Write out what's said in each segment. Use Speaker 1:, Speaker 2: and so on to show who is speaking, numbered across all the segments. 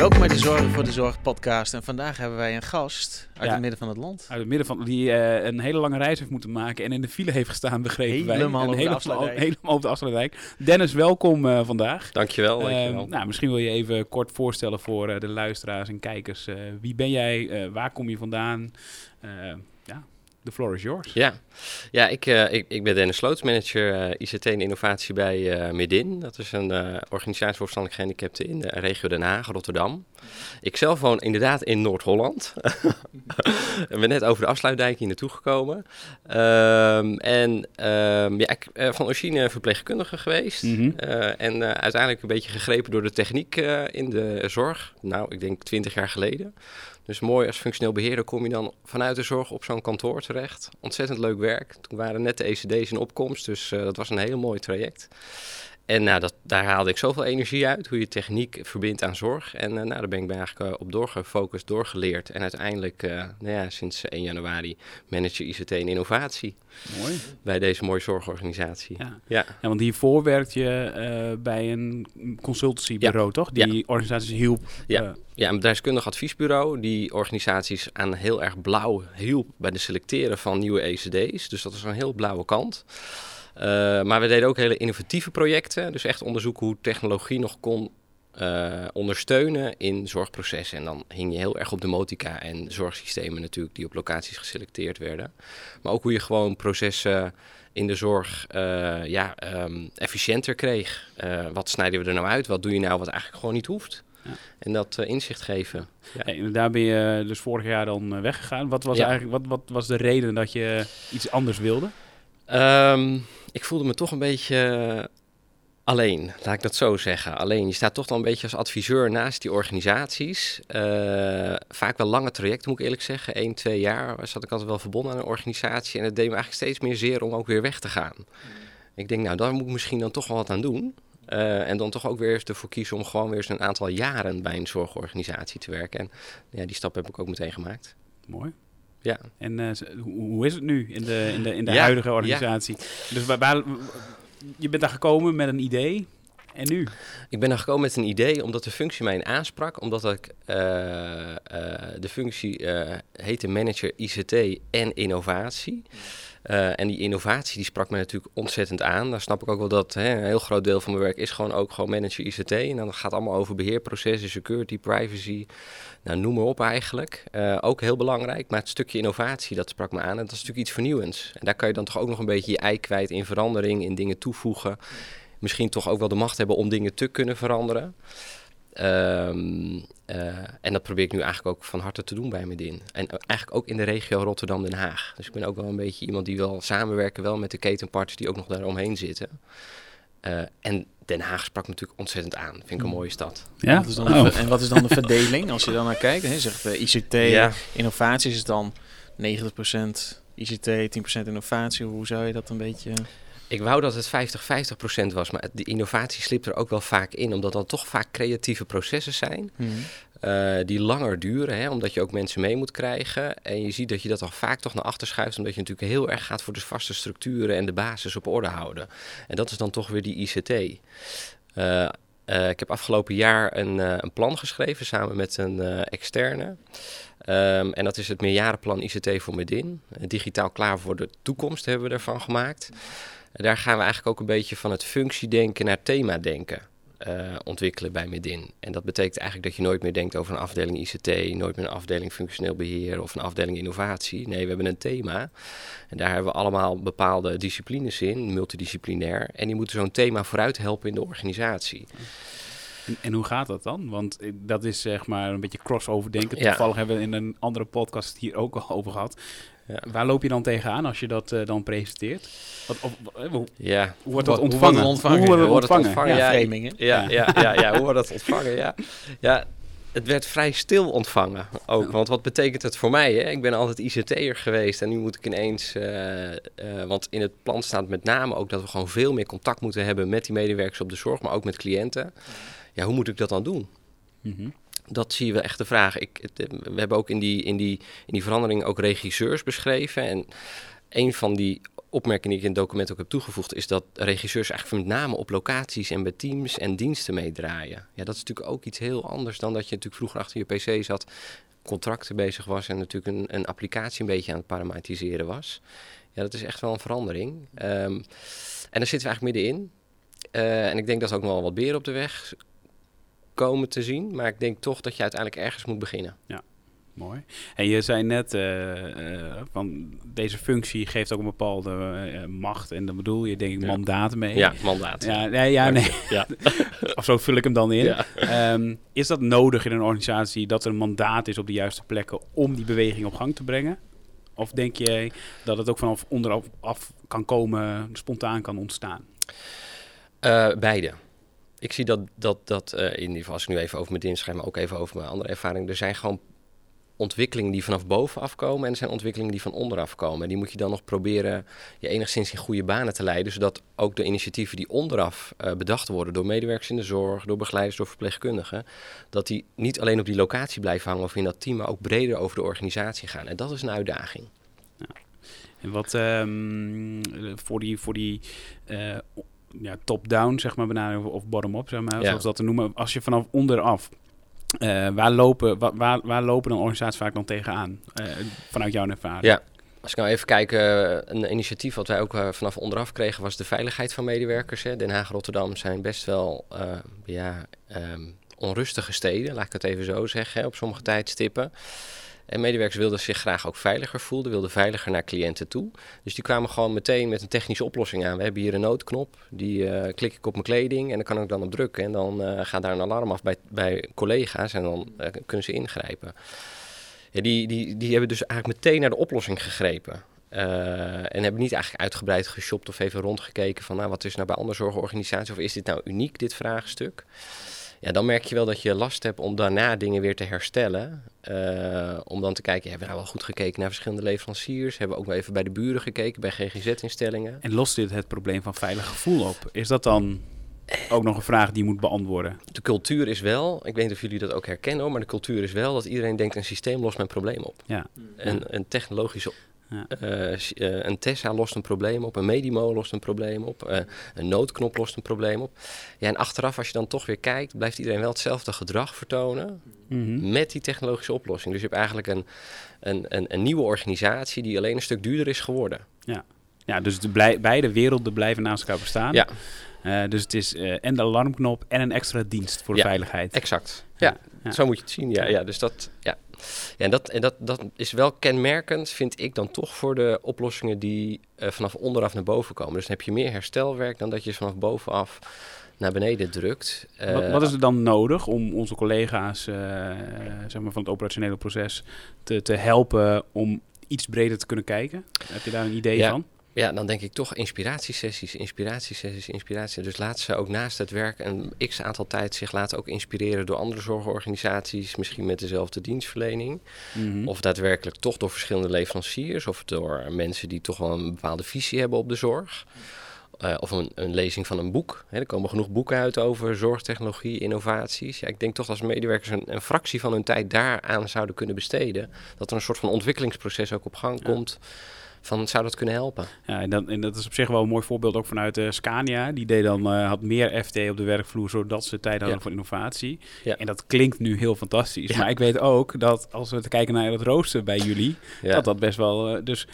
Speaker 1: Welkom bij de Zorgen voor de Zorg podcast. En vandaag hebben wij een gast uit
Speaker 2: Ja.
Speaker 1: het midden van het land.
Speaker 2: Uit het midden van die eh, een hele lange reis heeft moeten maken en in de file heeft gestaan, begrepen wij.
Speaker 1: Helemaal op de
Speaker 2: helemaal,
Speaker 1: afsluitdijk.
Speaker 2: helemaal op de afsluitdijk. Dennis, welkom eh, vandaag.
Speaker 3: Dankjewel,
Speaker 2: Eh,
Speaker 3: dankjewel.
Speaker 2: nou, misschien wil je even kort voorstellen voor eh, de luisteraars en kijkers. Eh, wie ben jij? Eh, waar kom je vandaan? The floor is yours.
Speaker 3: Ja, ja ik, eh, ik, ik ben Dennis Sloots, manager eh, ICT en innovatie bij Midin. Dat is een organisatie voor verstandelijk gehandicapten in de regio Den Haag, Rotterdam. Ik zelf woon inderdaad in Noord-Holland. Ik ben net over de afsluitdijk hier naartoe gekomen. Ehm, en ehm, ja, ik ben van origine verpleegkundige geweest.
Speaker 2: Mhm.
Speaker 3: En uiteindelijk een beetje gegrepen door de techniek in de zorg. Nou, ik denk 20 jaar geleden. Dus mooi, als functioneel beheerder kom je dan vanuit de zorg op zo'n kantoor terecht. Ontzettend leuk werk. Toen waren net de ECD's in opkomst, dus eh, dat was een heel mooi traject. En nou, dat, daar haalde ik zoveel energie uit, hoe je techniek verbindt aan zorg. En eh, nou, daar ben ik bij eigenlijk eh, op doorgefocust, doorgeleerd. En uiteindelijk, eh, nou ja, sinds 1 januari, manager ICT en innovatie
Speaker 2: Mooi.
Speaker 3: bij deze mooie zorgorganisatie.
Speaker 2: Ja.
Speaker 3: Ja,
Speaker 2: Ja, want hiervoor werkte je bij een consultancybureau, toch? Die organisaties hielp.
Speaker 3: Ja. Ja, een bedrijfskundig adviesbureau die organisaties aan heel erg blauw hielp bij het selecteren van nieuwe ECD's. Dus dat is een heel blauwe kant. Eh, maar we deden ook hele innovatieve projecten. Dus echt onderzoeken hoe technologie nog kon eh, ondersteunen in zorgprocessen. En dan hing je heel erg op domotica en zorgsystemen natuurlijk die op locaties geselecteerd werden. Maar ook hoe je gewoon processen in de zorg eh, ja, ehm, efficiënter kreeg. Wat snijden we er nou uit? Wat doe je nou wat eigenlijk gewoon niet hoeft?
Speaker 2: Ja.
Speaker 3: En dat inzicht geven. Ja.
Speaker 2: hey, en daar ben je dus vorig jaar dan weggegaan. Wat was
Speaker 3: Ja.
Speaker 2: eigenlijk wat, wat was de reden dat je iets anders wilde?
Speaker 3: Ehm, ik voelde me toch een beetje alleen, laat ik dat zo zeggen. Alleen, je staat toch dan een beetje als adviseur naast die organisaties. Eh, vaak wel lange trajecten, moet ik eerlijk zeggen. Eén, twee jaar zat ik altijd wel verbonden aan een organisatie. En het deed me eigenlijk steeds meer zeer om ook weer weg te gaan. Ik denk, nou, daar moet ik misschien dan toch wel wat aan doen. Eh, en dan toch ook weer eens ervoor kiezen om gewoon weer eens een aantal jaren bij een zorgorganisatie te werken. En ja, die stap heb ik ook meteen gemaakt.
Speaker 2: Mooi.
Speaker 3: Ja.
Speaker 2: En eh, hoe, is het nu in de, in de, in de
Speaker 3: Ja,
Speaker 2: huidige organisatie? Dus waar, waar- je bent daar gekomen met een idee. En nu?
Speaker 3: Ik ben daar gekomen met een idee omdat de functie mij aansprak. Omdat ik eh, eh, de functie heette manager ICT en innovatie. Eh, en die innovatie die sprak mij natuurlijk ontzettend aan. Daar snap ik ook wel dat hè, een heel groot deel van mijn werk is gewoon ook gewoon manager ICT. En dan gaat het allemaal over beheerprocessen, security, privacy. Nou, noem maar op eigenlijk. Eh, ook heel belangrijk. Maar het stukje innovatie, dat sprak me aan. En dat is natuurlijk iets vernieuwends. En daar kan je dan toch ook nog een beetje je ei kwijt in verandering, in dingen toevoegen. Misschien toch ook wel de macht hebben om dingen te kunnen veranderen. Ehm, eh, en dat probeer ik nu eigenlijk ook van harte te doen bij Medin. En eigenlijk ook in de regio Rotterdam-Den Haag. Dus ik ben ook wel een beetje iemand die wil samenwerken wel met de ketenpartners die ook nog daaromheen zitten. Eh, en Den Haag sprak me natuurlijk ontzettend aan. Vind ik een mooie stad.
Speaker 2: Ja?
Speaker 1: Wat is dan
Speaker 2: Oh.
Speaker 1: en wat is dan de verdeling als je dan naar kijkt? Hè? Zegt eh, ICT,
Speaker 3: Ja.
Speaker 1: innovatie is het dan 90% ICT, 10% innovatie. Hoe zou je dat een beetje...
Speaker 3: Ik wou dat het 50-50 procent was, maar die innovatie slipt er ook wel vaak in, omdat dat toch vaak creatieve processen zijn.
Speaker 1: Mhm.
Speaker 3: eh, die langer duren, hè, omdat je ook mensen mee moet krijgen. En je ziet dat je dat dan vaak toch naar achter schuift, omdat je natuurlijk heel erg gaat voor de vaste structuren en de basis op orde houden. En dat is dan toch weer die ICT. Eh, eh, ik heb afgelopen jaar een, een plan geschreven samen met een externe. Ehm, en dat is het meerjarenplan ICT voor Medin. Digitaal klaar voor de toekomst hebben we ervan gemaakt. Daar gaan we eigenlijk ook een beetje van het functiedenken naar themadenken eh, ontwikkelen bij Medin. En dat betekent eigenlijk dat je nooit meer denkt over een afdeling ICT, nooit meer een afdeling functioneel beheer of een afdeling innovatie. Nee, we hebben een thema. En daar hebben we allemaal bepaalde disciplines in, multidisciplinair. En die moeten zo'n thema vooruit helpen in de organisatie.
Speaker 2: En, en hoe gaat dat dan? Want dat is zeg maar een beetje crossover denken.
Speaker 3: Ja.
Speaker 2: Toevallig hebben we in een andere podcast het hier ook al over gehad.
Speaker 3: Ja.
Speaker 2: Waar loop je dan tegenaan als je dat eh, dan presenteert? Wat, of, eh, hoe,
Speaker 3: Ja,
Speaker 2: hoe wordt dat
Speaker 1: hoe
Speaker 2: ontvangen?
Speaker 1: wordt het ontvangen?
Speaker 2: Hoe wordt het
Speaker 3: wordt
Speaker 2: ontvangen?
Speaker 3: ontvangen?
Speaker 1: Ja,
Speaker 3: Ja,
Speaker 1: framing?
Speaker 3: Ja, ja, ja, ja, hoe wordt dat ontvangen? Ja. ja, het werd vrij stil ontvangen ook.
Speaker 2: Ja.
Speaker 3: Want wat betekent het voor mij? Hè? Ik ben altijd ICT'er geweest en nu moet ik ineens... eh, eh, want in het plan staat met name ook dat we gewoon veel meer contact moeten hebben... met die medewerkers op de zorg, maar ook met cliënten. Ja, hoe moet ik dat dan doen?
Speaker 2: Mhm.
Speaker 3: Dat zie je wel echt de vraag. Ik, eh, we hebben ook in die, in, die, in die verandering ook regisseurs beschreven. En een van die opmerkingen die ik in het document ook heb toegevoegd, is dat regisseurs eigenlijk met name op locaties en bij teams en diensten meedraaien. Ja, dat is natuurlijk ook iets heel anders dan dat je natuurlijk vroeger achter je pc zat, contracten bezig was en natuurlijk een, een applicatie een beetje aan het parametiseren was. Ja, dat is echt wel een verandering. Ehm, en daar zitten we eigenlijk middenin. Uh, en ik denk dat er ook nog wel wat beren op de weg komen te zien. Maar ik denk toch dat je uiteindelijk ergens moet beginnen.
Speaker 2: Ja. Mooi. En je zei net uh, van deze functie geeft ook een bepaalde uh, macht. En dan bedoel je denk ik mandaat mee.
Speaker 3: Ja, mandaat.
Speaker 2: Ja, nee, ja, nee. Ja. of zo vul ik hem dan in. Ja. Um, is dat nodig in een organisatie dat er een mandaat is op de juiste plekken om die beweging op gang te brengen? Of denk je dat het ook vanaf onderaf af kan komen, spontaan kan ontstaan?
Speaker 3: beide ik zie dat, dat, dat uh, in ieder geval als ik nu even over mijn dienst maar ook even over mijn andere ervaring. Er zijn gewoon ontwikkelingen die vanaf bovenaf komen en er zijn ontwikkelingen die van onderaf komen. En die moet je dan nog proberen je enigszins in goede banen te leiden, zodat ook de initiatieven die onderaf uh, bedacht worden door medewerkers in de zorg, door begeleiders, door verpleegkundigen, dat die niet alleen op die locatie blijven hangen of in dat team, maar ook breder over de organisatie gaan. En dat is een uitdaging.
Speaker 2: En wat um, voor die, voor die uh, ja, top-down, zeg maar, benadering of bottom-up, zeg maar, zoals dat te noemen. Als je vanaf onderaf uh, waar, lopen, waar, waar lopen een organisaties vaak dan tegenaan? Uh, vanuit jouw ervaring.
Speaker 3: Ja, als ik nou even kijk, uh, een initiatief wat wij ook vanaf onderaf kregen was de veiligheid van medewerkers. Hè. Den Haag Rotterdam zijn best wel ja, um, onrustige steden, laat ik het even zo zeggen, hè, op sommige tijdstippen. En medewerkers wilden zich graag ook veiliger voelen, wilden veiliger naar cliënten toe. Dus die kwamen gewoon meteen met een technische oplossing aan. We hebben hier een noodknop, die uh, klik ik op mijn kleding en dan kan ik dan op drukken. En dan uh, gaat daar een alarm af bij, bij collega's en dan uh, kunnen ze ingrijpen. Die, die, die hebben dus eigenlijk meteen naar de oplossing gegrepen. en hebben niet eigenlijk uitgebreid geshopt of even rondgekeken van nou, wat is nou bij andere zorgorganisaties of is dit nou uniek, dit vraagstuk ja, dan merk je wel dat je last hebt om daarna dingen weer te herstellen. Uh, om dan te kijken, hebben we nou wel goed gekeken naar verschillende leveranciers? Hebben we ook wel even bij de buren gekeken, bij GGZ-instellingen?
Speaker 2: En lost dit het probleem van veilig gevoel op? Is dat dan ook nog een vraag die je moet beantwoorden?
Speaker 3: De cultuur is wel, ik weet niet of jullie dat ook herkennen, maar de cultuur is wel dat iedereen denkt een systeem lost mijn probleem op.
Speaker 2: Ja.
Speaker 3: Een, een technologische ja. Uh, een Tesla lost een probleem op, een Medimo lost een probleem op, uh, een noodknop lost een probleem op. Ja, en achteraf, als je dan toch weer kijkt, blijft iedereen wel hetzelfde gedrag vertonen mm -hmm. met die technologische oplossing. Dus je hebt eigenlijk een, een, een, een, nieuwe organisatie die alleen een stuk duurder is geworden.
Speaker 2: Ja, ja dus de beide werelden blijven naast elkaar bestaan.
Speaker 3: Ja.
Speaker 2: Uh, dus het is en de alarmknop en een extra dienst voor de veiligheid.
Speaker 3: Exact. Ja, ja, zo moet je het zien. Ja, ja dus dat, ja. Ja, en dat, en dat, dat is wel kenmerkend, vind ik dan toch, voor de oplossingen die uh, vanaf onderaf naar boven komen. Dus dan heb je meer herstelwerk dan dat je vanaf bovenaf naar beneden drukt.
Speaker 2: Wat, wat, is er dan nodig om onze collega's zeg maar van het operationele proces te, te helpen om iets breder te kunnen kijken? Heb je daar een idee van?
Speaker 3: Ja, dan denk ik toch inspiratiesessies, inspiratiesessies, inspiratie. Dus laat ze ook naast het werk een x aantal tijd zich laten ook inspireren door andere zorgorganisaties, misschien met dezelfde dienstverlening. Mm -hmm. Of daadwerkelijk toch door verschillende leveranciers of door mensen die toch wel een bepaalde visie hebben op de zorg. Uh, of een, een, lezing van een boek. Er komen genoeg boeken uit over zorgtechnologie, innovaties. Ja, ik denk toch dat als medewerkers een, een, fractie van hun tijd daaraan zouden kunnen besteden, dat er een soort van ontwikkelingsproces ook op gang ja. komt van zou dat kunnen helpen.
Speaker 2: Ja, en, dat, en dat is op zich wel een mooi voorbeeld ook vanuit uh, Scania. Die deed dan, uh, had meer FT op de werkvloer, zodat ze tijd hadden ja. voor innovatie.
Speaker 3: Ja.
Speaker 2: En dat klinkt nu heel fantastisch. Ja. Maar ik weet ook dat als we te kijken naar het rooster bij jullie, dat dat best wel... Uh, dus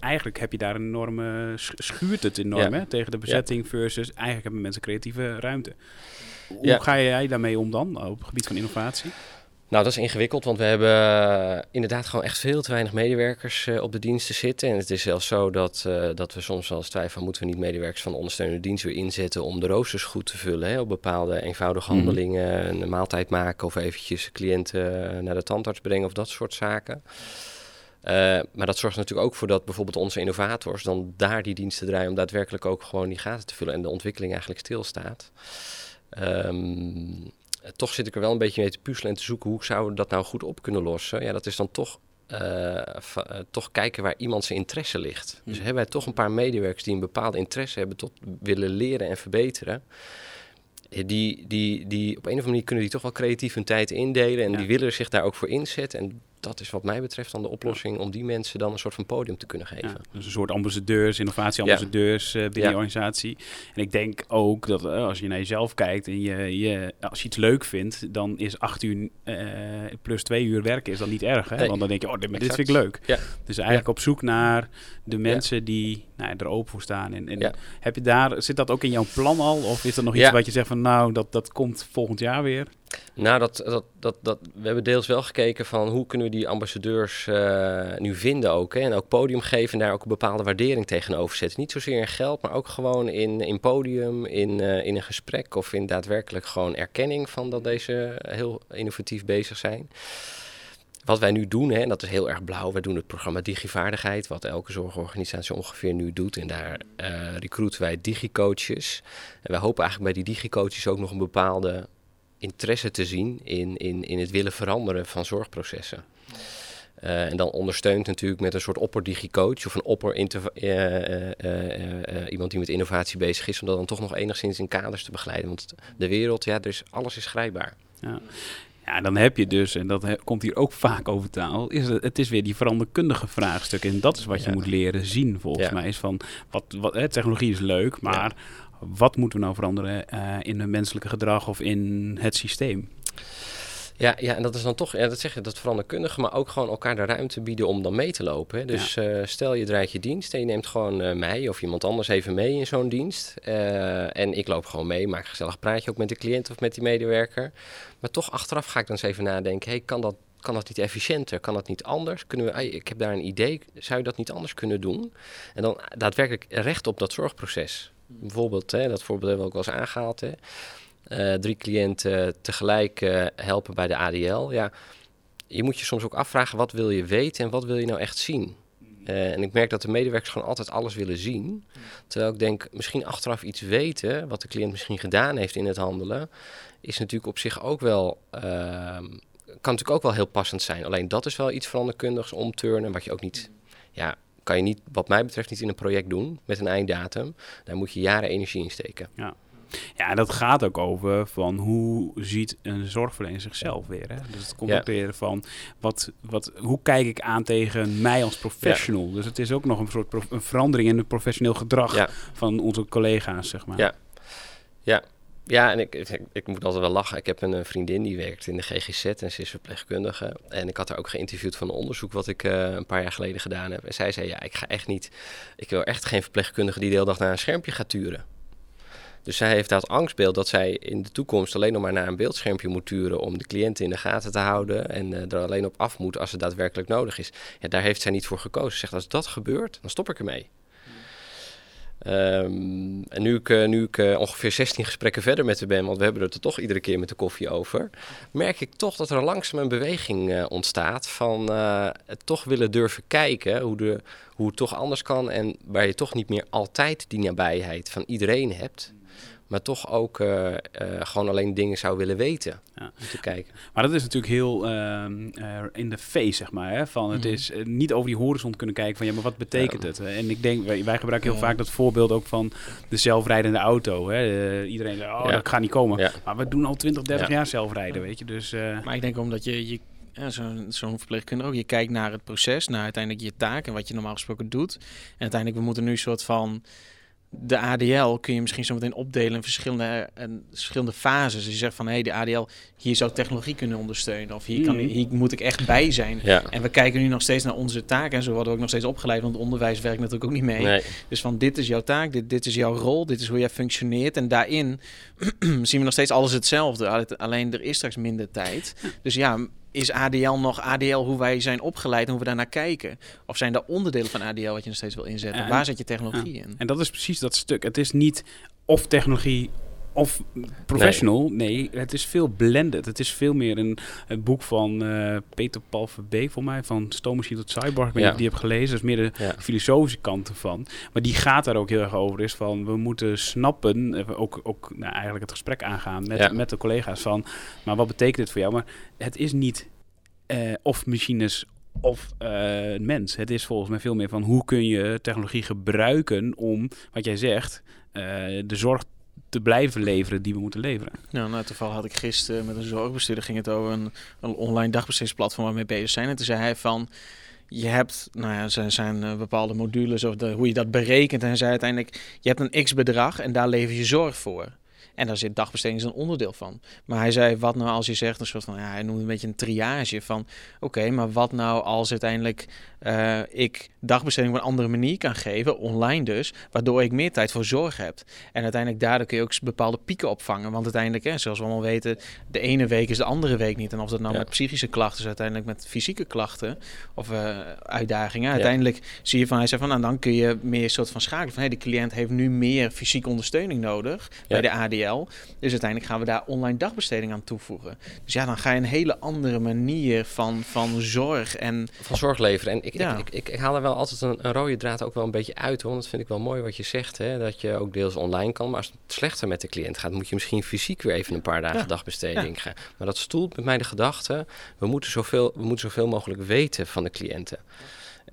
Speaker 2: eigenlijk heb je daar een enorme... schuurt het enorm hè, tegen de bezetting versus... Eigenlijk hebben mensen creatieve ruimte. Hoe ga jij daarmee om dan op het gebied van innovatie?
Speaker 3: Nou, dat is ingewikkeld, want we hebben inderdaad gewoon echt veel te weinig medewerkers uh, op de diensten zitten. En het is zelfs zo dat, uh, dat we soms wel eens twijfelen, moeten we niet medewerkers van de ondersteunende dienst weer inzetten om de roosters goed te vullen. Hè, op bepaalde eenvoudige mm. handelingen, een maaltijd maken of eventjes cliënten naar de tandarts brengen of dat soort zaken. Uh, maar dat zorgt natuurlijk ook voor dat bijvoorbeeld onze innovators dan daar die diensten draaien om daadwerkelijk ook gewoon die gaten te vullen en de ontwikkeling eigenlijk stilstaat. Um, toch zit ik er wel een beetje mee te puzzelen en te zoeken hoe zouden we dat nou goed op kunnen lossen. Ja, dat is dan toch, uh, uh, toch kijken waar iemand zijn interesse ligt. Dus hebben wij toch een paar medewerkers die een bepaalde interesse hebben tot willen leren en verbeteren. Die, die, die op een of andere manier kunnen die toch wel creatief hun tijd indelen en ja. die willen zich daar ook voor inzetten. En dat is wat mij betreft dan de oplossing om die mensen dan een soort van podium te kunnen geven.
Speaker 2: dus een soort ambassadeurs, innovatieambassadeurs ja. uh, binnen je organisatie. En ik denk ook dat uh, als je naar jezelf kijkt en je, je, als je iets leuk vindt, dan is acht uur uh, plus twee uur werken is dan niet erg. Hè? Nee. Want dan denk je, oh, dit, dit vind ik leuk. Dus eigenlijk op zoek naar de mensen die nou, er open voor staan. En, en heb je daar, zit dat ook in jouw plan al? Of is er nog iets wat je zegt van nou, dat, dat komt volgend jaar weer?
Speaker 3: Nou, dat, dat, dat, dat, we hebben deels wel gekeken van hoe kunnen we die ambassadeurs uh, nu vinden ook. Hè? En ook podium geven en daar ook een bepaalde waardering tegenover zetten. Niet zozeer in geld, maar ook gewoon in, in podium, in, uh, in een gesprek of in daadwerkelijk gewoon erkenning van dat deze heel innovatief bezig zijn. Wat wij nu doen, hè, en dat is heel erg blauw, we doen het programma Digivaardigheid, wat elke zorgorganisatie ongeveer nu doet. En daar uh, recruiten wij digicoaches. En wij hopen eigenlijk bij die digicoaches ook nog een bepaalde interesse te zien in, in, in het willen veranderen van zorgprocessen. Uh, en dan ondersteunt natuurlijk met een soort opperdigicoach of een opper uh, uh, iemand die met innovatie bezig is, om dat dan toch nog enigszins in kaders te begeleiden. Want de wereld, ja, dus alles is grijpbaar.
Speaker 2: Ja. Ja, dan heb je dus, en dat komt hier ook vaak over taal, is het, het is weer die veranderkundige vraagstuk. En dat is wat je moet leren zien, volgens ja. mij. Is van, wat, wat, hè, technologie is leuk, maar wat moeten we nou veranderen uh, in het menselijke gedrag of in het systeem?
Speaker 3: Ja, ja, en dat is dan toch, ja, dat zeg je, dat veranderkundige, maar ook gewoon elkaar de ruimte bieden om dan mee te lopen. Hè. Dus ja. uh, stel je draait je dienst en je neemt gewoon uh, mij of iemand anders even mee in zo'n dienst. Uh, en ik loop gewoon mee, maak een gezellig praatje ook met de cliënt of met die medewerker. Maar toch achteraf ga ik dan eens even nadenken, hey, kan dat kan dat niet efficiënter? Kan dat niet anders? Kunnen we, ik heb daar een idee, zou je dat niet anders kunnen doen? En dan daadwerkelijk recht op dat zorgproces. Bijvoorbeeld, hè, dat voorbeeld hebben we ook wel eens aangehaald. Hè. Uh, drie cliënten tegelijk uh, helpen bij de ADL. Ja, je moet je soms ook afvragen, wat wil je weten en wat wil je nou echt zien? Uh, en ik merk dat de medewerkers gewoon altijd alles willen zien. Terwijl ik denk, misschien achteraf iets weten, wat de cliënt misschien gedaan heeft in het handelen, is natuurlijk op zich ook wel, ehm, kan natuurlijk ook wel heel passend zijn. Alleen dat is wel iets veranderkundigs, omturnen, wat je ook niet, ja, kan je niet, wat mij betreft, niet in een project doen met een einddatum. Daar moet je jaren energie in steken.
Speaker 2: Ja. Ja, dat gaat ook over van hoe ziet een zorgverlener zichzelf weer. Hè? Dus het komt ja. ook weer van wat, wat, hoe kijk ik aan tegen mij als professional. Ja. Dus het is ook nog een soort een verandering in het professioneel gedrag ja. van onze collega's, zeg maar.
Speaker 3: Ja, ja. Ja, en ik, ik, moet altijd wel lachen. Ik heb een vriendin die werkt in de GGZ en ze is verpleegkundige. En ik had haar ook geïnterviewd van een onderzoek wat ik uh, een paar jaar geleden gedaan heb. En zij zei, ja, ik ga echt niet... Ik wil echt geen verpleegkundige die de hele dag naar een schermpje gaat turen. Dus zij heeft dat angstbeeld dat zij in de toekomst alleen nog maar naar een beeldschermpje moet turen om de cliënten in de gaten te houden en uh, er alleen op af moet als het daadwerkelijk nodig is. Ja, daar heeft zij niet voor gekozen. Ze zegt als dat gebeurt, dan stop ik ermee. Um, en nu ik, nu ik uh, ongeveer 16 gesprekken verder met haar ben, want we hebben het er toch iedere keer met de koffie over, merk ik toch dat er langzaam een beweging uh, ontstaat van het toch willen durven kijken hoe, de, hoe het toch anders kan en waar je toch niet meer altijd die nabijheid van iedereen hebt maar toch ook uh, uh, gewoon alleen dingen zou willen weten. Ja. Om te kijken.
Speaker 2: Maar dat is natuurlijk heel uh, in de face, zeg maar. Hè? Van het mm -hmm. is niet over die horizon kunnen kijken van ja, maar wat betekent ja. het? En ik denk, wij, wij gebruiken heel ja. vaak dat voorbeeld ook van de zelfrijdende auto. Hè? iedereen zegt, oh, dat gaat niet komen. Maar we doen al 20, 30 jaar zelfrijden, weet je. Dus,
Speaker 1: maar ik denk omdat je, je ja, zo'n zo verpleegkundige ook. Je kijkt naar het proces, naar uiteindelijk je taak en wat je normaal gesproken doet. En uiteindelijk, we moeten nu een soort van de ADL kun je misschien zo meteen opdelen in verschillende, en verschillende fases. Dus je zegt van hé, hey, de ADL, hier zou technologie kunnen ondersteunen. Of hier, kan,
Speaker 3: Mhm.
Speaker 1: hier moet ik echt bij zijn.
Speaker 3: Ja.
Speaker 1: En we kijken nu nog steeds naar onze taken. En zo worden we ook nog steeds opgeleid, want het onderwijs werkt natuurlijk ook niet mee.
Speaker 3: Nee.
Speaker 1: Dus van dit is jouw taak, dit, dit is jouw rol, dit is hoe jij functioneert. En daarin zien we nog steeds alles hetzelfde. Alleen er is straks minder tijd. Dus ja, is ADL nog ADL hoe wij zijn opgeleid en hoe we daarnaar kijken? Of zijn er onderdelen van ADL wat je nog steeds wil inzetten?
Speaker 2: En-
Speaker 1: Waar zet je technologie in?
Speaker 2: En dat is precies dat stuk. Het is niet of technologie of professional. Nee, het is veel blended. Het is veel meer een, een boek van eh, Peter Paul Verbeek, voor mij, van Stoommachine tot Cyborg.
Speaker 3: Ja.
Speaker 2: die hebt gelezen. Dat is meer de
Speaker 3: Ja.
Speaker 2: filosofische kant ervan. Maar die gaat daar ook heel erg over. Is van, we moeten snappen, eh, ook, ook nou, eigenlijk het gesprek aangaan met,
Speaker 3: Ja.
Speaker 2: met de collega's van, maar wat betekent dit voor jou? Maar het is niet eh, of machines of mens. Het is volgens mij veel meer van hoe kun je technologie gebruiken om, wat jij zegt, de zorg te blijven leveren die we moeten leveren.
Speaker 1: Nou, nou toevallig had ik gisteren met een zorgbestuurder ging het over een, een online dagbestedingsplatform waar we mee bezig zijn. En toen zei hij van je hebt, nou ja, zijn, zijn uh, bepaalde modules of hoe je dat berekent. En hij zei uiteindelijk, je hebt een x bedrag en daar lever je zorg voor. En daar zit dagbesteding een onderdeel van. Maar hij zei, wat nou als je zegt een soort van, ja, hij noemde een beetje een triage van, oké, maar wat nou als uiteindelijk uh, ik dagbesteding op een andere manier kan geven, online dus, waardoor ik meer tijd voor zorg heb. En uiteindelijk daardoor kun je ook bepaalde pieken opvangen. Want uiteindelijk, hè, zoals we allemaal weten, de ene week is de andere week niet. En of dat nou met psychische klachten is, uiteindelijk met fysieke klachten of uh, uitdagingen. Uiteindelijk zie je van, hij zei van, nou, dan kun je meer soort van schakelen van, hey, de cliënt heeft nu meer fysieke ondersteuning nodig bij de ADL. Dus uiteindelijk gaan we daar online dagbesteding aan toevoegen. Dus ja, dan ga je een hele andere manier van, van zorg en...
Speaker 3: Van zorg leveren. En ik, ja. ik, ik, ik, haal er wel altijd een, een, rode draad ook wel een beetje uit. Want dat vind ik wel mooi wat je zegt. Hè? Dat je ook deels online kan. Maar als het slechter met de cliënt gaat, moet je misschien fysiek weer even een paar dagen dagbesteding gaan. Maar dat stoelt met mij de gedachte. We moeten zoveel, we moeten zoveel mogelijk weten van de cliënten.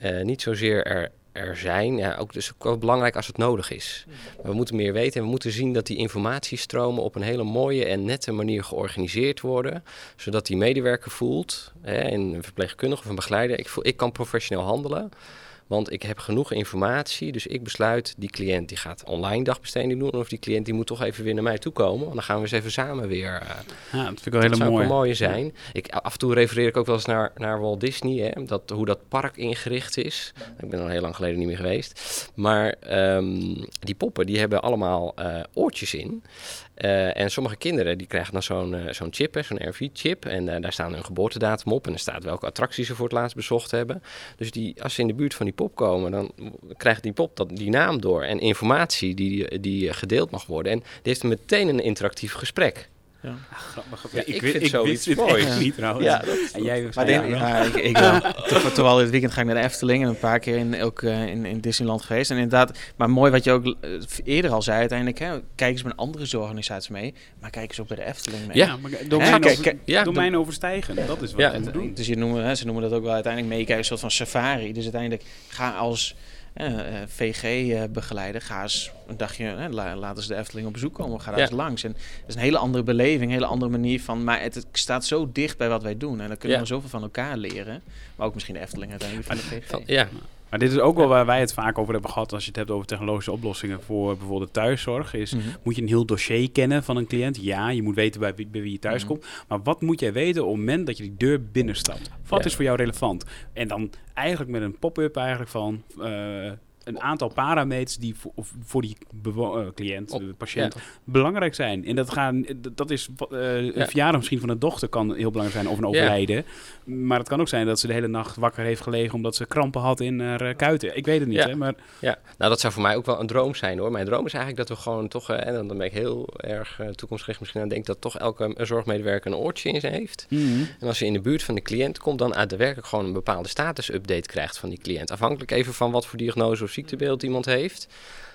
Speaker 3: Uh, niet zozeer er er zijn. Ja, ook dus ook belangrijk als het nodig is. We moeten meer weten en we moeten zien dat die informatiestromen op een hele mooie en nette manier georganiseerd worden. Zodat die medewerker voelt, hè, een verpleegkundige of een begeleider, ik, voel, ik kan professioneel handelen. Want ik heb genoeg informatie, dus ik besluit die cliënt die gaat online dagbesteding doen. Of die cliënt die moet toch even weer naar mij toe komen. Want dan gaan we eens even samen weer. Uh,
Speaker 2: ja, dat vind ik wel hele mooi.
Speaker 3: Dat mooie zijn. Ik, af en toe refereer ik ook wel eens naar, naar Walt Disney. Hè, dat, hoe dat park ingericht is. Ik ben al heel lang geleden niet meer geweest. Maar um, die poppen die hebben allemaal uh, oortjes in. Uh, en sommige kinderen die krijgen dan zo'n uh, zo'n chip, zo'n RV-chip. En uh, daar staan hun geboortedatum op. En er staat welke attracties ze voor het laatst bezocht hebben. Dus die, als ze in de buurt van die pop komen, dan krijgt die pop dat, die naam door. En informatie die, die gedeeld mag worden. En die heeft meteen een interactief gesprek.
Speaker 2: Ja. grappig. Ja, ik, ik, vind ik zoiets mooi. niet trouwens. Ja,
Speaker 1: en jij maar denk, ja, ik, ik wel. Terwijl dit weekend ga ik naar de Efteling en een paar keer in, ook uh, in, in Disneyland geweest. En inderdaad, maar mooi wat je ook uh, eerder al zei uiteindelijk. Hè, kijk eens met andere zorgorganisaties mee, maar kijk eens ook bij de Efteling mee.
Speaker 2: Ja, maar domein, ja, domein overstijgen, dat is wat ja,
Speaker 1: we doen. Dus je noemen, hè, ze noemen dat ook wel uiteindelijk meekijken, een soort van safari. Dus uiteindelijk ga als eh, eh, VG-begeleider, ga eens een dagje, laten ze de Efteling op bezoek komen, ga daar eens langs. En dat is een hele andere beleving, een hele andere manier van, maar het, staat zo dicht bij wat wij doen. En dan kunnen we zoveel van elkaar leren, maar ook misschien de Efteling uiteindelijk van de VG.
Speaker 2: Ja, maar dit is ook wel waar wij het vaak over hebben gehad als je het hebt over technologische oplossingen voor bijvoorbeeld thuiszorg. Is, mhm. Moet je een heel dossier kennen van een cliënt? Ja, je moet weten bij wie, bij wie je thuis mhm. komt. Maar wat moet jij weten op het moment dat je die deur binnenstapt? Wat is voor jou relevant? En dan eigenlijk met een pop-up eigenlijk van... Uh, een aantal parameters die voor, voor die uh, cliënt, de patiënt, belangrijk zijn. En dat, gaan, dat is uh, een verjaardag misschien van een dochter kan heel belangrijk zijn of een overlijden. Maar het kan ook zijn dat ze de hele nacht wakker heeft gelegen omdat ze krampen had in haar uh, kuiten. Ik weet het niet, hè, maar...
Speaker 3: Ja, nou dat zou voor mij ook wel een droom zijn hoor. Mijn droom is eigenlijk dat we gewoon toch, en dan ben ik heel erg toekomstgericht misschien aan denk dat toch elke zorgmedewerker een oortje in zijn heeft. Mhm. En als je in de buurt van de cliënt komt, dan uit de werkelijk gewoon een bepaalde status-update krijgt van die cliënt. Afhankelijk even van wat voor diagnose of ziektebeeld iemand heeft.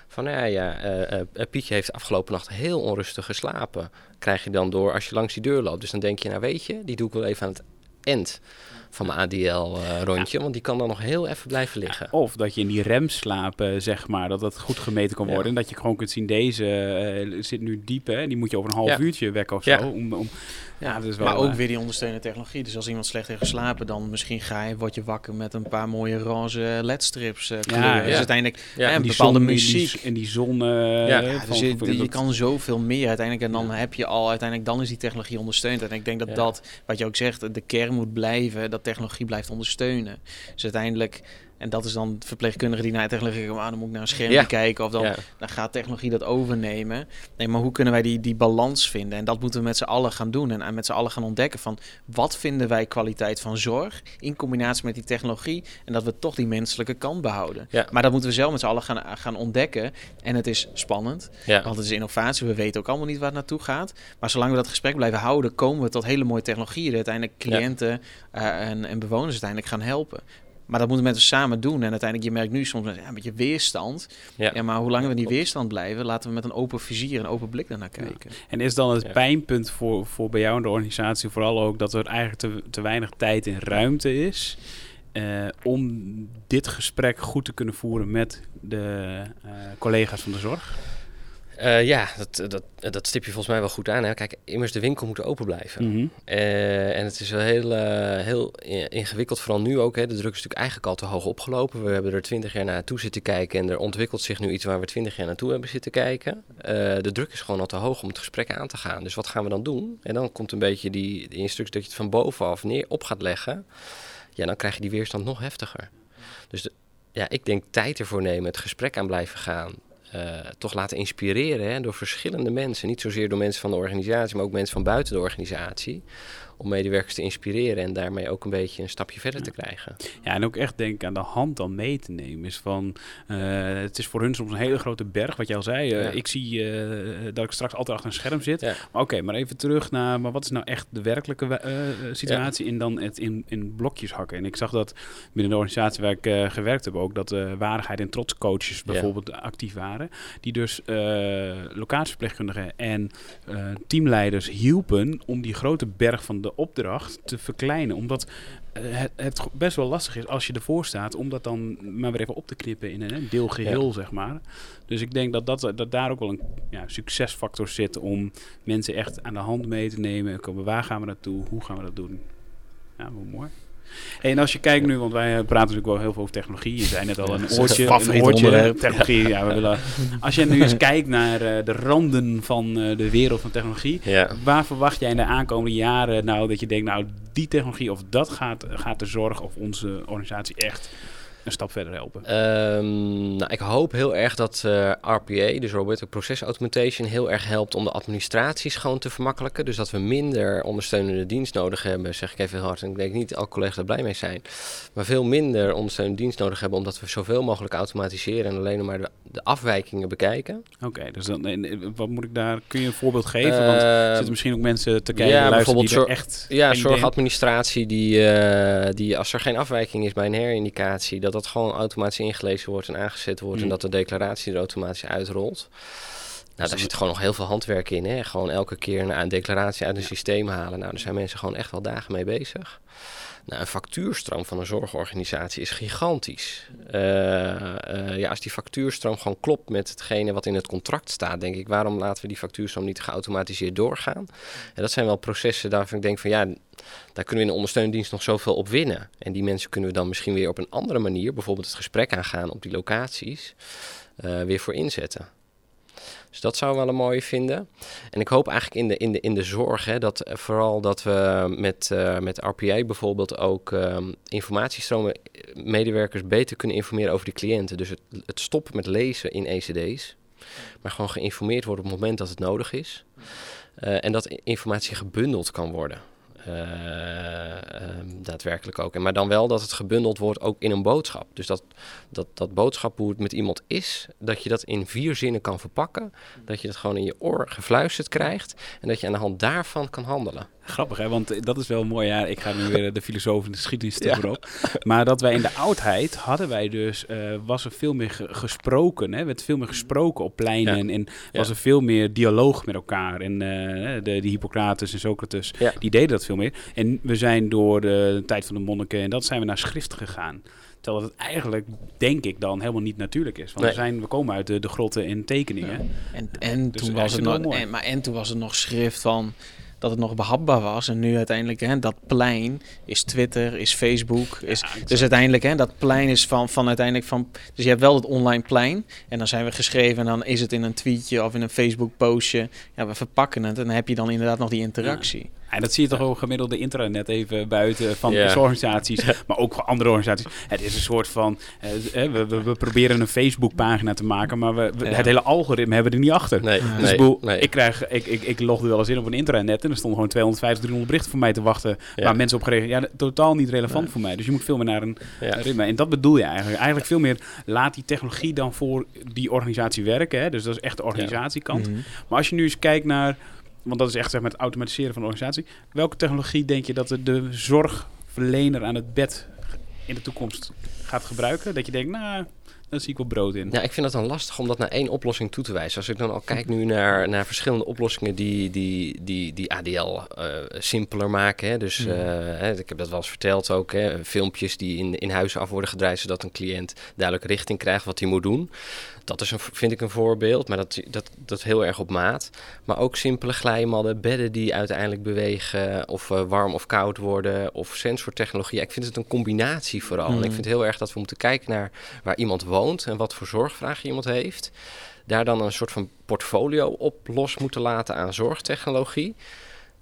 Speaker 3: Van ja, ja uh, uh, Pietje heeft afgelopen nacht heel onrustig geslapen. Krijg je dan door als je langs die deur loopt. Dus dan denk je, nou weet je, die doe ik wel even aan het eind van mijn ADL-rondje. want die kan dan nog heel even blijven liggen.
Speaker 2: of dat je in die remslapen, zeg maar, dat dat goed gemeten kan worden. En dat je gewoon kunt zien, deze zit nu diep, hè. Die moet je over een half uurtje wekken of zo. Om, om
Speaker 1: ja, dus wel, maar ook weer die ondersteunende technologie. Dus als iemand slecht heeft geslapen, dan misschien ga je, word je wakker met een paar mooie roze ledstrips uh, Ja, ja. Dus uiteindelijk ja, een bepaalde muziek.
Speaker 2: In die, zon. Uh, ja,
Speaker 1: dus je, je, kan zoveel meer uiteindelijk. En dan heb je al uiteindelijk, dan is die technologie ondersteund. En ik denk dat dat, wat je ook zegt, de kern moet blijven. Dat technologie blijft ondersteunen. Dus uiteindelijk en dat is dan verpleegkundige die naar technologie komt, ah, dan moet ik naar een scherm kijken of dan, dan gaat technologie dat overnemen. Nee, maar hoe kunnen wij die, die balans vinden? En dat moeten we met z'n allen gaan doen en, met z'n allen gaan ontdekken van wat vinden wij kwaliteit van zorg in combinatie met die technologie en dat we toch die menselijke kant behouden. Ja. Maar dat moeten we zelf met z'n allen gaan, gaan ontdekken en het is spannend, want het is innovatie. We weten ook allemaal niet waar het naartoe gaat. Maar zolang we dat gesprek blijven houden, komen we tot hele mooie technologieën die uiteindelijk cliënten uh, en, en bewoners uiteindelijk gaan helpen. Maar dat moeten we met samen doen. En uiteindelijk, je merkt nu soms ja, een beetje weerstand. Ja. ja maar hoe langer we in die weerstand blijven, laten we met een open vizier, een open blik daarnaar kijken.
Speaker 2: En is dan het pijnpunt voor, voor bij jou in de organisatie vooral ook dat er eigenlijk te, te weinig tijd en ruimte is uh, om dit gesprek goed te kunnen voeren met de uh, collega's van de zorg?
Speaker 3: Uh, ja, dat, dat, dat stip je volgens mij wel goed aan. Hè? Kijk, immers de winkel moet open blijven. Mm en het is wel heel, heel ingewikkeld, vooral nu ook. Hè? De druk is natuurlijk eigenlijk al te hoog opgelopen. We hebben er twintig jaar naartoe zitten kijken en er ontwikkelt zich nu iets waar we twintig jaar naartoe hebben zitten kijken. de druk is gewoon al te hoog om het gesprek aan te gaan. Dus wat gaan we dan doen? En dan komt een beetje die, die instructie dat je het van bovenaf neer op gaat leggen. Ja, dan krijg je die weerstand nog heftiger. Dus ja, ik denk tijd ervoor nemen, het gesprek aan blijven gaan. Uh, toch laten inspireren hè, door verschillende mensen. Niet zozeer door mensen van de organisatie, maar ook mensen van buiten de organisatie om medewerkers te inspireren en daarmee ook een beetje een stapje verder te krijgen.
Speaker 2: Ja, en ook echt denk aan de hand dan mee te nemen. Is van, uh, het is voor hun soms een hele grote berg, wat jij al zei. Uh, Ik zie uh, dat ik straks altijd achter een scherm zit. Ja. Maar oké, maar even terug naar, maar wat is nou echt de werkelijke situatie? En dan het in, in blokjes hakken. En ik zag dat binnen de organisatie waar ik gewerkt heb ook, dat waardigheid en trotscoaches bijvoorbeeld actief waren. Die dus locatieverpleegkundigen en teamleiders hielpen om die grote berg van de opdracht te verkleinen. Omdat uh, het, het, best wel lastig is als je ervoor staat om dat dan maar weer even op te knippen in een deel geheel, zeg maar. Dus ik denk dat, dat, dat daar ook wel een ja, succesfactor zit om mensen echt aan de hand mee te nemen. Komen, waar gaan we naartoe? Hoe gaan we dat doen? Ja, wel mooi en als je kijkt nu, want wij eh, praten natuurlijk wel heel veel over technologie. Je zei net al een oortje, een oortje technologie. Ja, we willen, als je nu eens kijkt naar uh, de randen van uh, de wereld van technologie, ja. waar verwacht jij in de aankomende jaren nou dat je denkt, nou die technologie of dat gaat, gaat de zorg of onze organisatie echt een stap verder helpen?
Speaker 3: Um, nou, ik hoop heel erg dat uh, eh, RPA, dus Robotic Process Automation, heel erg helpt om de administraties gewoon te vermakkelijken. Dus dat we minder ondersteunende dienst nodig hebben, zeg ik even heel hard. En ik denk niet dat alle collega's daar blij mee zijn. Maar veel minder ondersteunende dienst nodig hebben, omdat we zoveel mogelijk automatiseren en alleen maar de, de afwijkingen bekijken.
Speaker 2: Oké, dus dan, wat moet ik daar, kun je een voorbeeld geven? Want er zitten misschien ook mensen te kijken, ja, bijvoorbeeld die echt...
Speaker 3: Ja, zorgadministratie, die, uh, die als er geen afwijking is bij een herindicatie, dat dat gewoon automatisch ingelezen wordt en aangezet wordt en mm. dat de declaratie er automatisch uitrolt. Nou, daar zit gewoon nog heel veel handwerk in. Hè? Gewoon elke keer een, declaratie uit een systeem halen. Nou, daar zijn mensen gewoon echt wel dagen mee bezig. Nou, een factuurstroom van een zorgorganisatie is gigantisch. Uh, uh, ja, als die factuurstroom gewoon klopt met hetgene wat in het contract staat, denk ik, waarom laten we die factuurstroom niet geautomatiseerd doorgaan? En dat zijn wel processen waarvan ik denk van ja, daar kunnen we in de ondersteundienst nog zoveel op winnen. En die mensen kunnen we dan misschien weer op een andere manier, bijvoorbeeld het gesprek aangaan op die locaties, uh, weer voor inzetten. Dus dat zou we wel een mooie vinden. En ik hoop eigenlijk in de, in de, in de zorg, hè, dat eh, vooral dat we met, uh, met RPA bijvoorbeeld ook um, informatiestromen, medewerkers beter kunnen informeren over de cliënten. Dus het, het stoppen met lezen in ECD's, maar gewoon geïnformeerd worden op het moment dat het nodig is. En dat informatie gebundeld kan worden. Uh, daadwerkelijk ook. En maar dan wel dat het gebundeld wordt ook in een boodschap. Dus dat, dat, dat boodschap hoe het met iemand is, dat je dat in vier zinnen kan verpakken. Dat je dat gewoon in je oor gefluisterd krijgt. En dat je aan de hand daarvan kan handelen.
Speaker 2: Grappig, hè? want dat is wel mooi. Ja, ik ga nu weer de filosoof in de geschiedenis ja. erop. Maar dat wij in de oudheid hadden wij dus, uh, was er veel meer gesproken. Hè? werd veel meer gesproken op pleinen. En, en was er veel meer dialoog met elkaar. En uh, de, de Hippocrates en Socrates, die deden dat veel meer. En we zijn door de tijd van de monniken en dat zijn we naar schrift gegaan. Terwijl het eigenlijk, denk ik dan, helemaal niet natuurlijk is. Want we, zijn, we komen uit de, de grotten in tekeningen.
Speaker 1: En, en, dus toen was het nog, en, maar, en toen was het nog schrift van dat het nog behapbaar was. En nu uiteindelijk, hè, dat plein is Twitter, is Facebook. Is, dus uiteindelijk, hè, dat plein is van, van uiteindelijk van... Dus je hebt wel het online plein. En dan zijn we geschreven en dan is het in een tweetje of in een Facebook postje. Ja, we verpakken het en dan heb je dan inderdaad nog die interactie.
Speaker 2: En dat zie je toch ook gemiddelde intranet even buiten van yeah. organisaties, maar ook voor andere organisaties. Het is een soort van, uh, we, we, we, proberen een Facebook-pagina te maken, maar we, het hele algoritme hebben we er niet achter. Nee, dus nee, ik, krijg, ik, ik, ik logde wel eens in op een intranet en er stonden gewoon 250, 300 berichten voor mij te wachten, waar mensen op gereageerd. Ja, totaal niet relevant voor mij. Dus je moet veel meer naar een ritme. En dat bedoel je eigenlijk. Eigenlijk veel meer, laat die technologie dan voor die organisatie werken. Hè? Dus dat is echt de organisatiekant. Mhm. Maar als je nu eens kijkt naar want dat is echt zeg maar, het automatiseren van de organisatie. Welke technologie denk je dat de, de zorgverlener aan het bed in de toekomst gaat gebruiken? Dat je denkt, nou, dan zie ik wel brood in.
Speaker 3: Ja, ik vind het dan lastig om dat naar één oplossing toe te wijzen. Als ik dan al kijk nu naar, naar verschillende oplossingen die, die, die, die ADL uh, eh, simpeler maken. Hè. Dus uh, hè, ik heb dat wel eens verteld ook. Hè, filmpjes die in, in huis af worden gedraaid, zodat een cliënt duidelijk richting krijgt wat hij moet doen. Dat is een, vind ik een voorbeeld, maar dat, dat, dat heel erg op maat. Maar ook simpele glijmadden, bedden die uiteindelijk bewegen, of uh, warm of koud worden, of sensortechnologie. Ik vind het een combinatie vooral. En ik hmm. vind heel erg dat we moeten kijken naar waar iemand woont en wat voor zorgvraag iemand heeft. Daar dan een soort van portfolio op los moeten laten aan zorgtechnologie.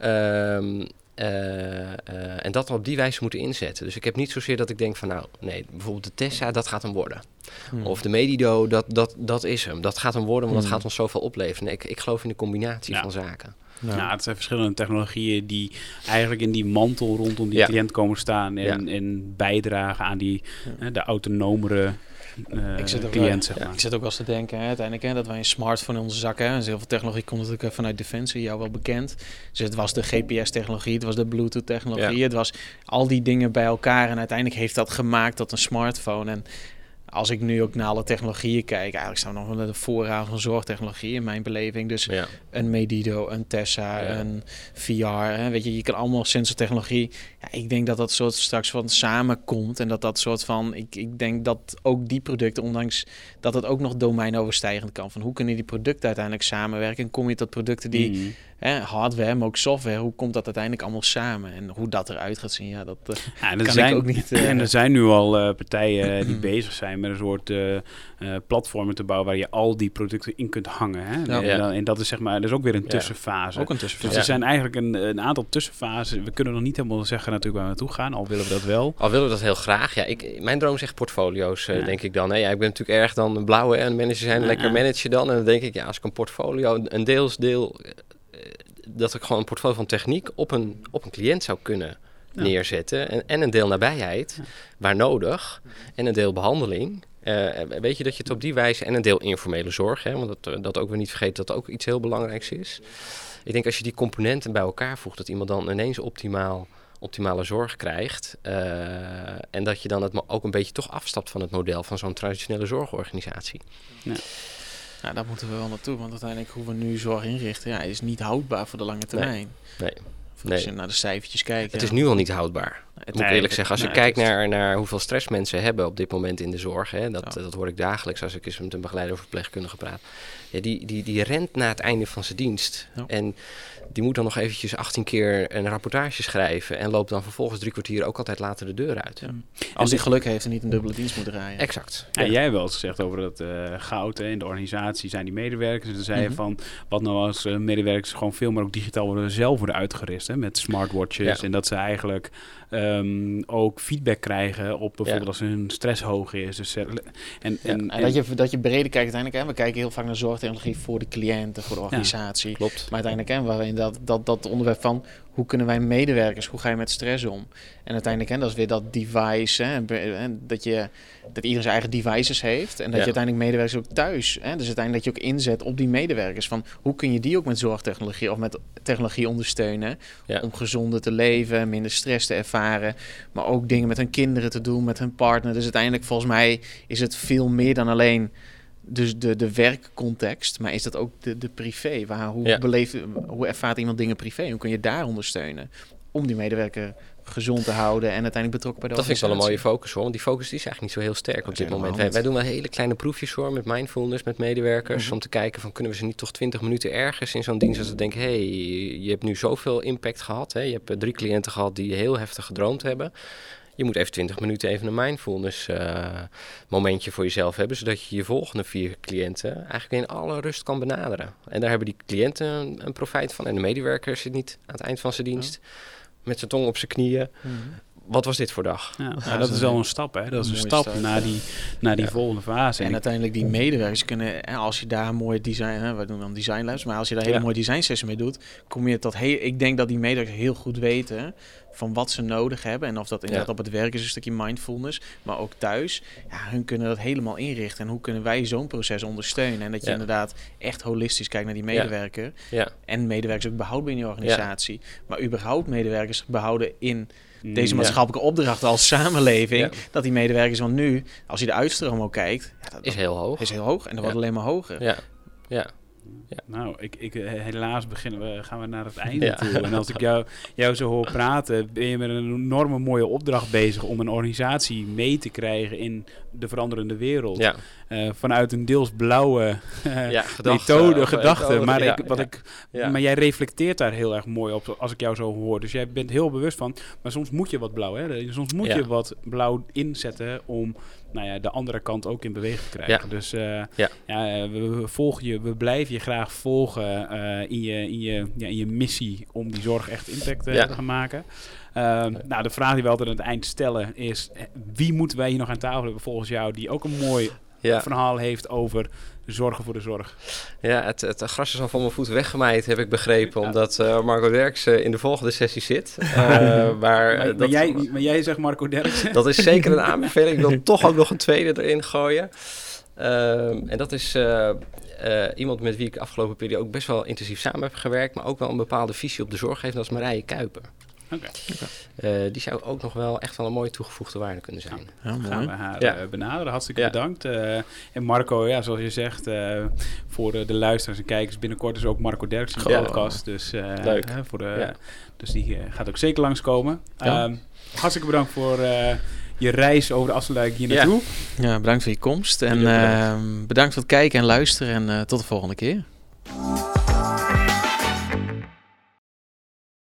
Speaker 3: Um, en dat dan op die wijze moeten inzetten. Dus ik heb niet zozeer dat ik denk van nou, nee, bijvoorbeeld de Tessa, dat gaat hem worden. Hmm. Of de Medido, dat, dat, dat is hem. Dat gaat hem worden, want dat hmm. gaat ons zoveel opleveren. Nee, ik, ik geloof in de combinatie van zaken.
Speaker 2: Ja. Nou, het zijn verschillende technologieën die eigenlijk in die mantel rondom die cliënt komen staan en, en bijdragen aan die de autonomere ik zit cliënt, zeg maar.
Speaker 1: Ik zit ook wel eens te denken, hè, uiteindelijk, hè, dat wij een smartphone in onze zakken hebben. Dus heel veel technologie komt natuurlijk vanuit Defensie, jou wel bekend. Dus het was de GPS-technologie, het was de Bluetooth-technologie, het was al die dingen bij elkaar. En uiteindelijk heeft dat gemaakt tot een smartphone. En als ik nu ook naar alle technologieën kijk, eigenlijk staan we nog wel de voorraad van zorgtechnologie in mijn beleving. Dus een Medido, een Tessa, een VR. Hè, weet je, je kan allemaal sensortechnologie. Ja, ik denk dat dat soort straks van samenkomt en dat dat soort van. Ik, ik denk dat ook die producten, ondanks dat het ook nog domeinoverstijgend kan. Van hoe kunnen die producten uiteindelijk samenwerken? En kom je tot producten die. Mhm hè, hardware, maar ook software. Hoe komt dat uiteindelijk allemaal samen? En hoe dat eruit gaat zien, ja, dat uh, ja, kan
Speaker 2: zijn,
Speaker 1: ik ook niet... Uh,
Speaker 2: en er zijn nu al uh, partijen die bezig zijn met een soort platformen te bouwen... waar je al die producten in kunt hangen. Hè? Ja. En, dan, en, dat is zeg maar, dat is ook weer een tussenfase.
Speaker 1: Ook een tussenfase.
Speaker 2: Dus er zijn eigenlijk een, een aantal tussenfasen. We kunnen nog niet helemaal zeggen natuurlijk waar we naartoe gaan, al willen we dat wel.
Speaker 3: Al willen we dat heel graag. Ja, ik, mijn droom zegt portfolio's, denk ik dan. Hè? Ja, ik ben natuurlijk erg dan een blauwe en manager zijn, lekker managen dan. En dan denk ik, ja, als ik een portfolio, een deels deel dat ik gewoon een portfolio van techniek op een, op een cliënt zou kunnen neerzetten. En, en een deel nabijheid, waar nodig. En een deel behandeling. Uh, weet je dat je het op die wijze. En een deel informele zorg. Hè, want dat, eh, dat ook weer niet vergeten dat ook iets heel belangrijks is. Ik denk als je die componenten bij elkaar voegt, dat iemand dan ineens optimaal optimale zorg krijgt. Uh, en dat je dan het ook een beetje toch afstapt van het model van zo'n traditionele zorgorganisatie. Ja.
Speaker 1: Ja, daar moeten we wel naartoe. Want uiteindelijk hoe we nu zorg inrichten, ja, is niet houdbaar voor de lange termijn.
Speaker 3: Nee.
Speaker 1: nee. Als je naar de cijfertjes kijkt.
Speaker 3: Het is nu al niet houdbaar. Het moet eerlijk zeggen. Als je kijkt naar, naar hoeveel stress mensen hebben op dit moment in de zorg. Hè, dat, dat hoor ik dagelijks als ik eens met een begeleider of verpleegkundige praat. Ja, die, die, die rent na het einde van zijn dienst. En die moet dan nog eventjes 18 keer een rapportage schrijven en loopt dan vervolgens drie kwartier ook altijd later de deur uit. Ja.
Speaker 1: Als hij geluk heeft en niet een dubbele dienst moet draaien.
Speaker 3: Exact.
Speaker 2: En jij wel eens gezegd over dat uh, goud in de organisatie zijn die medewerkers. En dan zei je mhm. van wat nou als uh, medewerkers gewoon veel meer ook digitaal worden zelf worden uitgerust hè, met smartwatches en dat ze eigenlijk um, ook feedback krijgen op bijvoorbeeld als hun stress hoog is. Dus,
Speaker 1: en, en, en, dat, je, dat je breder kijkt uiteindelijk. Hè, we kijken heel vaak naar zorgtechnologie voor de cliënten, voor de organisatie.
Speaker 3: klopt.
Speaker 1: Maar uiteindelijk waarin dat, dat, dat onderwerp van hoe kunnen wij medewerkers, hoe ga je met stress om? En uiteindelijk, hè, dat is weer dat device, hè, dat, je, dat iedereen zijn eigen devices heeft. En dat je uiteindelijk medewerkers ook thuis, hè, dus uiteindelijk dat je ook inzet op die medewerkers. Van hoe kun je die ook met zorgtechnologie of met technologie ondersteunen? Om gezonder te leven, minder stress te ervaren. Maar ook dingen met hun kinderen te doen, met hun partner. Dus uiteindelijk, volgens mij, is het veel meer dan alleen dus de, de werkcontext, maar is dat ook de, de privé? Waar, hoe, ja. beleeft, hoe ervaart iemand dingen privé? Hoe kun je daar ondersteunen om die medewerker gezond te houden en uiteindelijk betrokken bij de
Speaker 3: Dat vind ik wel een mooie focus hoor, want die focus is eigenlijk niet zo heel sterk op dit moment. Wij, wij, doen wel hele kleine proefjes hoor, met mindfulness, met medewerkers, mhm. om te kijken van kunnen we ze niet toch 20 minuten ergens in zo'n dienst als ze denken, hé, hey, je hebt nu zoveel impact gehad, hè? je hebt eh, drie cliënten gehad die heel heftig gedroomd hebben je moet even 20 minuten even een mindfulness uh, momentje voor jezelf hebben, zodat je je volgende vier cliënten eigenlijk in alle rust kan benaderen. En daar hebben die cliënten een, een profijt van en de medewerker zit niet aan het eind van zijn dienst met zijn tong op zijn knieën. Mhm. Wat was dit voor dag?
Speaker 2: Ja, dat is wel een stap, hè? Dat is een stap, naar die, naar die volgende fase.
Speaker 1: En, uiteindelijk die medewerkers kunnen, als je daar mooi design, hè, we doen dan designlabs, maar als je daar hele mooie design sessie mee doet, kom je tot heel, ik denk dat die medewerkers heel goed weten van wat ze nodig hebben. En of dat inderdaad op het werk is, een stukje mindfulness, maar ook thuis. Ja, hun kunnen dat helemaal inrichten. En hoe kunnen wij zo'n proces ondersteunen? En dat je inderdaad echt holistisch kijkt naar die medewerker.
Speaker 3: Ja.
Speaker 1: En medewerkers ook behouden binnen je organisatie. Maar überhaupt medewerkers behouden in deze maatschappelijke opdracht als samenleving. Dat die medewerkers, want nu, als je de uitstroom ook kijkt,
Speaker 3: ja, dat is heel hoog.
Speaker 1: Is heel hoog en dat wordt alleen maar hoger.
Speaker 3: Ja, ja.
Speaker 2: Ja. Nou, ik, ik, eh, helaas beginnen we, gaan we naar het einde toe. En als ik jou, jou zo hoor praten, ben je met een enorme mooie opdracht bezig om een organisatie mee te krijgen in de veranderende wereld.
Speaker 3: Ja.
Speaker 2: Uh, vanuit een deels blauwe uh, ja, methode, gedachte. Maar, ik, wat ik, maar jij reflecteert daar heel erg mooi op als ik jou zo hoor. Dus jij bent heel bewust van, maar soms moet je wat blauw. Hè? Soms moet je wat blauw inzetten om nou ja, de andere kant ook in beweging krijgen. Dus uh, ja. ja. we, volgen je, we blijven je graag volgen in, je, in, je, ja, in je missie om die zorg echt impact te gaan maken. Ehm, nou, de vraag die we altijd aan het eind stellen is: wie moeten wij hier nog aan tafel hebben volgens jou, die ook een mooi verhaal heeft over zorgen voor de zorg?
Speaker 3: Ja, het, het gras is al van mijn voeten weggemaaid, heb ik begrepen, omdat uh, Marco Derksen in de volgende sessie zit. Uh,
Speaker 2: maar, maar, dat, jij, maar jij zegt Marco Derksen?
Speaker 3: Dat is zeker een aanbeveling. Ik wil toch ook nog een tweede erin gooien. Ehm, en dat is uh, iemand met wie ik afgelopen periode ook best wel intensief samen heb gewerkt, maar ook wel een bepaalde visie op de zorg heeft, dat is Marije Kuiper. Eh, die zou ook nog wel echt wel een mooie toegevoegde waarde kunnen zijn.
Speaker 2: Ja, gaan we haar ja. Eh, benaderen. Hartstikke bedankt. Uh, en Marco, ja, zoals je zegt, voor de, de, luisteraars en kijkers, binnenkort is ook Marco Derksen in de podcast. Dus, Leuk. voor de, dus die gaat ook zeker langskomen. Um, hartstikke bedankt voor je reis over de Afsluitdijk hier naartoe.
Speaker 1: Ja. bedankt voor je komst. En ehm, bedankt voor het kijken en luisteren. En tot de volgende keer.